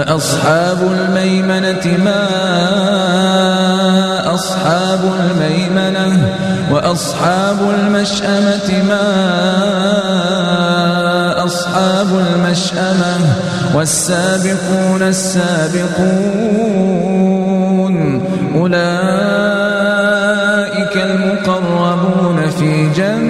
فأصحاب الميمنة ما أصحاب الميمنة وأصحاب المشأمة ما أصحاب المشأمة والسابقون السابقون أولئك المقربون في جنات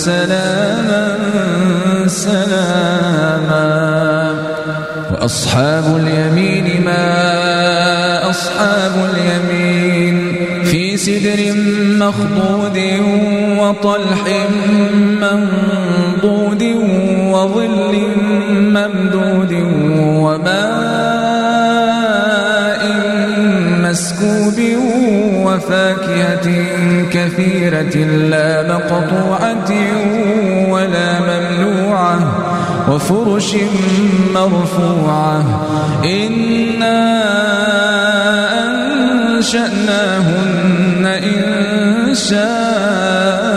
سلاما سلاما. وأصحاب اليمين ما أصحاب اليمين. في سدر مخضود وطلح منضود وظل ممدود وماء مسكوب وفاكهة كثيرة لا مقطوعة ولا ممنوعة وفرش مرفوعة. إنا أنشأناهن إن شاء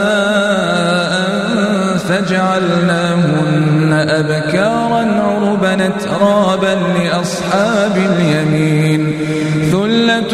فجعلناهن أبكارا عربا ترابا لأصحاب اليمين. ثلة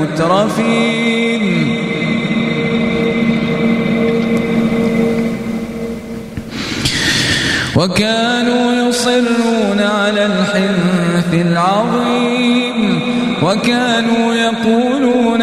مترفين. وكانوا يصرون على الحنث العظيم. وكانوا يقولون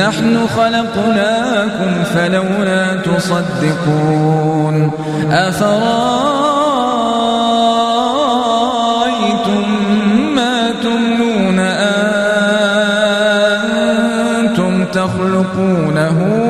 نحن خلقناكم فلولا تصدقون أفرأيتم ما تمنون أنتم تخلقونه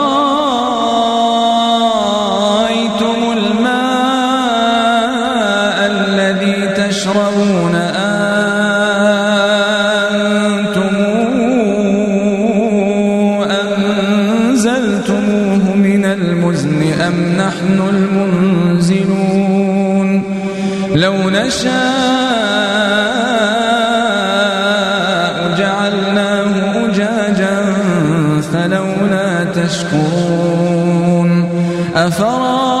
نحن المنزلون. لو نشاء جعلناه أجاجا فلولا تشكرون. أفرأيتم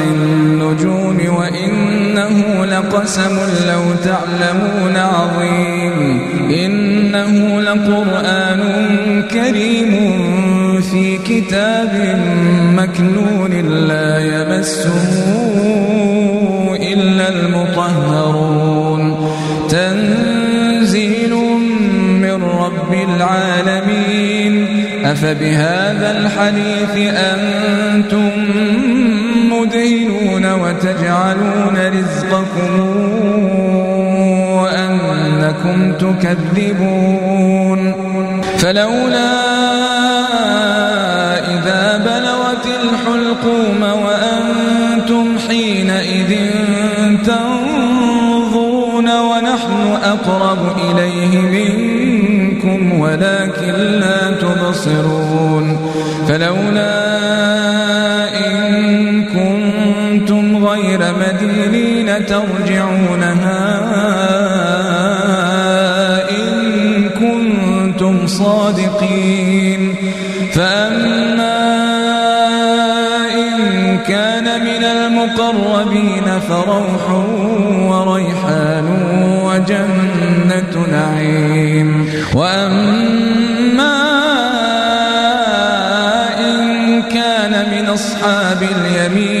لقسم لو تعلمون عظيم. إنه لقرآن كريم في كتاب مكنون لا يمسه إلا المطهرون. تنزيل من رب العالمين. أفبهذا الحديث أنتم مدهنون. وتجعلون رزقكم أنكم تكذبون. فلولا إذا بلغت الحلقوم وأنتم حينئذ تنظرون ونحن أقرب إليه منكم ولكن لا تبصرون. فلولا غير مدينين ترجعونها إن كنتم صادقين. فأما إن كان من المقربين فروح وريحان وجنة نعيم. وأما إن كان من أصحاب اليمين